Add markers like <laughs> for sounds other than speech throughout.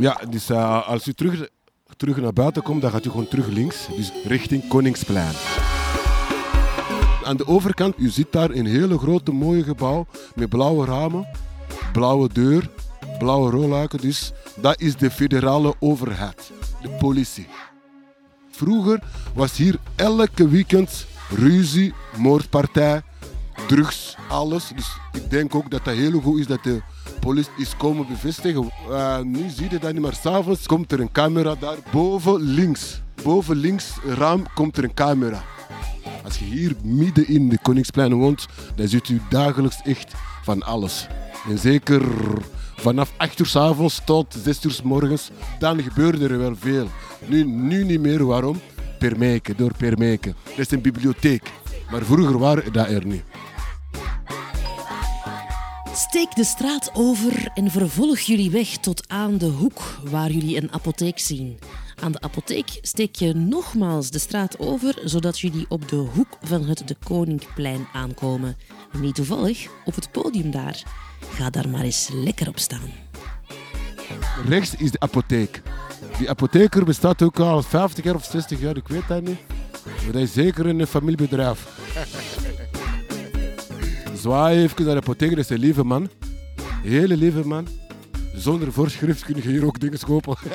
Ja, dus eh, als u terug, terug naar buiten komt, dan gaat u gewoon terug links. Dus richting Koningsplein. Aan de overkant, u ziet daar een hele grote mooie gebouw met blauwe ramen, blauwe deur, blauwe rolluiken. Dus dat is de federale overheid, de politie. Vroeger was hier elke weekend ruzie, moordpartij, drugs, alles. Dus ik denk ook dat dat heel goed is dat de politie is komen bevestigen. Uh, nu zie je dat niet meer. S'avonds komt er een camera daar boven links. Boven links raam komt er een camera. Als je hier midden in de Koningsplein woont, dan ziet u dagelijks echt van alles. En zeker vanaf 8 uur s avonds tot 6 uur s morgens, dan gebeurde er wel veel. Nu, nu niet meer. Waarom? Permeke, door Permeke. Dat is een bibliotheek. Maar vroeger waren dat er niet. Steek de straat over en vervolg jullie weg tot aan de hoek waar jullie een apotheek zien. Aan de apotheek steek je nogmaals de straat over, zodat jullie op de hoek van het De Koninkplein aankomen. Niet toevallig, op het podium daar. Ga daar maar eens lekker op staan. Rechts is de apotheek. Die apotheker bestaat ook al 50 jaar of 60 jaar, ik weet dat niet. Maar dat is zeker een familiebedrijf. Zwaai even naar de apotheker, is een lieve man. Hele lieve man. Zonder voorschrift kun je hier ook dingen kopen. <laughs>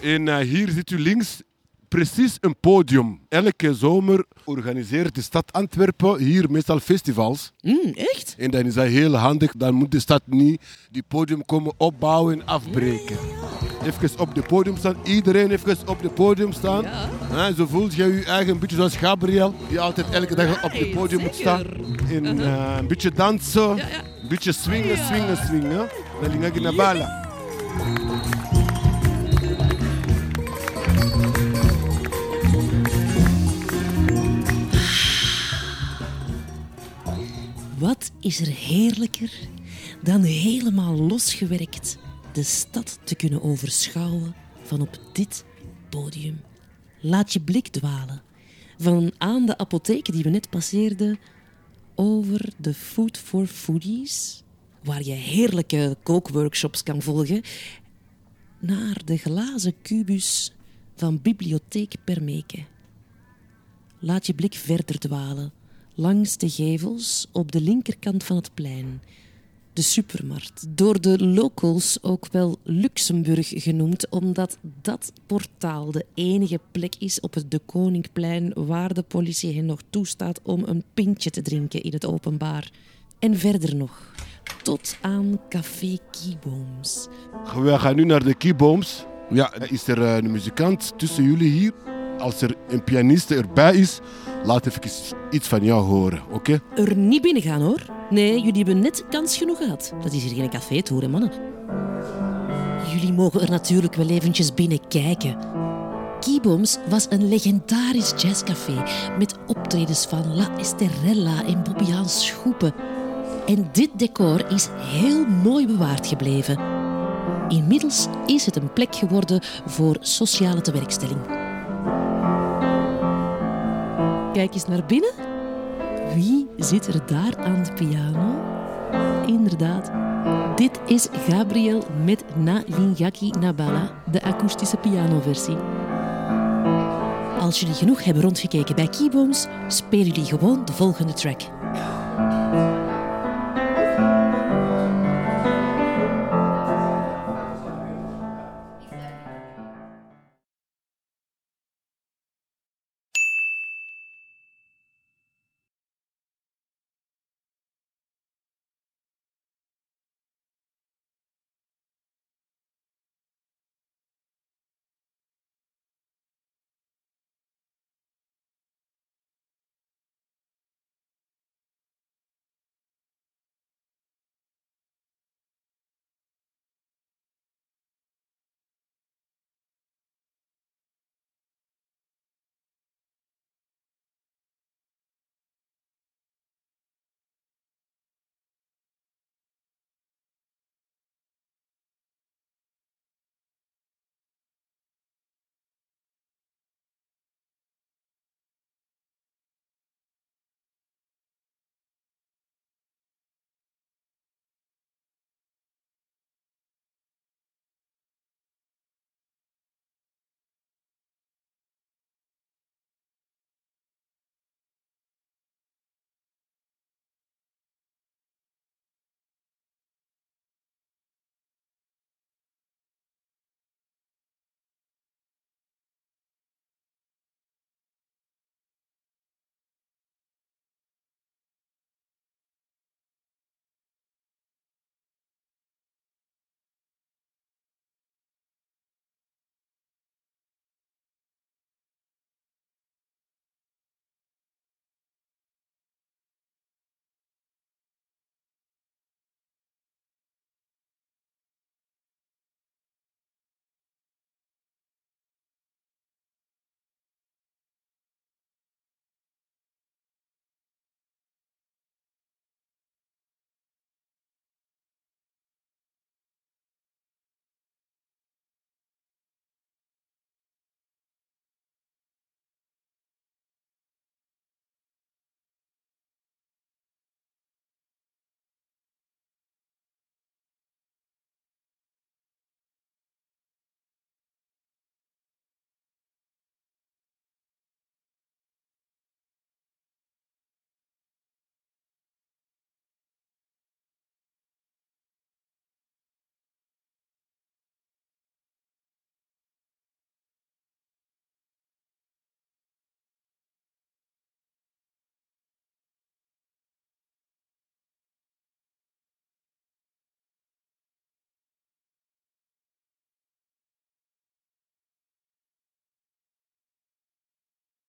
en uh, hier zit u links precies een podium. Elke zomer organiseert de stad Antwerpen hier meestal festivals. Mm, echt? En dan is dat heel handig. Dan moet de stad niet die podium komen opbouwen en afbreken. Even op de podium staan. Iedereen even op de podium staan. Ja. zo voelt je je eigen een beetje zoals Gabriel. Die altijd elke dag op het podium moet staan. En, uh, een beetje dansen. Ja. Een beetje swingen, swingen, swingen. Je naar bala. Wat is er heerlijker dan helemaal losgewerkt de stad te kunnen overschouwen van op dit podium? Laat je blik dwalen van aan de apotheek die we net passeerden over de Food for Foodies, waar je heerlijke kookworkshops kan volgen, naar de glazen kubus van Bibliotheek Permeke. Laat je blik verder dwalen langs de gevels op de linkerkant van het plein. De supermarkt, door de locals ook wel Luxemburg genoemd, omdat dat portaal de enige plek is op het De Koninkplein waar de politie hen nog toestaat om een pintje te drinken in het openbaar. En verder nog, tot aan Café Kiebooms. We gaan nu naar de Kiebooms. Ja, is er een muzikant tussen jullie hier? Als er een pianiste erbij is, laat even iets van jou horen, oké? Er niet binnen gaan hoor. Nee, jullie hebben net kans genoeg gehad. Dat is hier geen café hoor, mannen. Jullie mogen er natuurlijk wel eventjes binnen kijken. Keybombs was een legendarisch jazzcafé met optredens van La Esterella en Bobbiaan Schoepen. En dit decor is heel mooi bewaard gebleven. Inmiddels is het een plek geworden voor sociale tewerkstelling. Kijk eens naar binnen. Wie zit er daar aan de piano? Inderdaad, dit is Gabriel met Na Lingaki Nabala, de akoestische pianoversie. Als jullie genoeg hebben rondgekeken bij Keybones, spelen jullie gewoon de volgende track.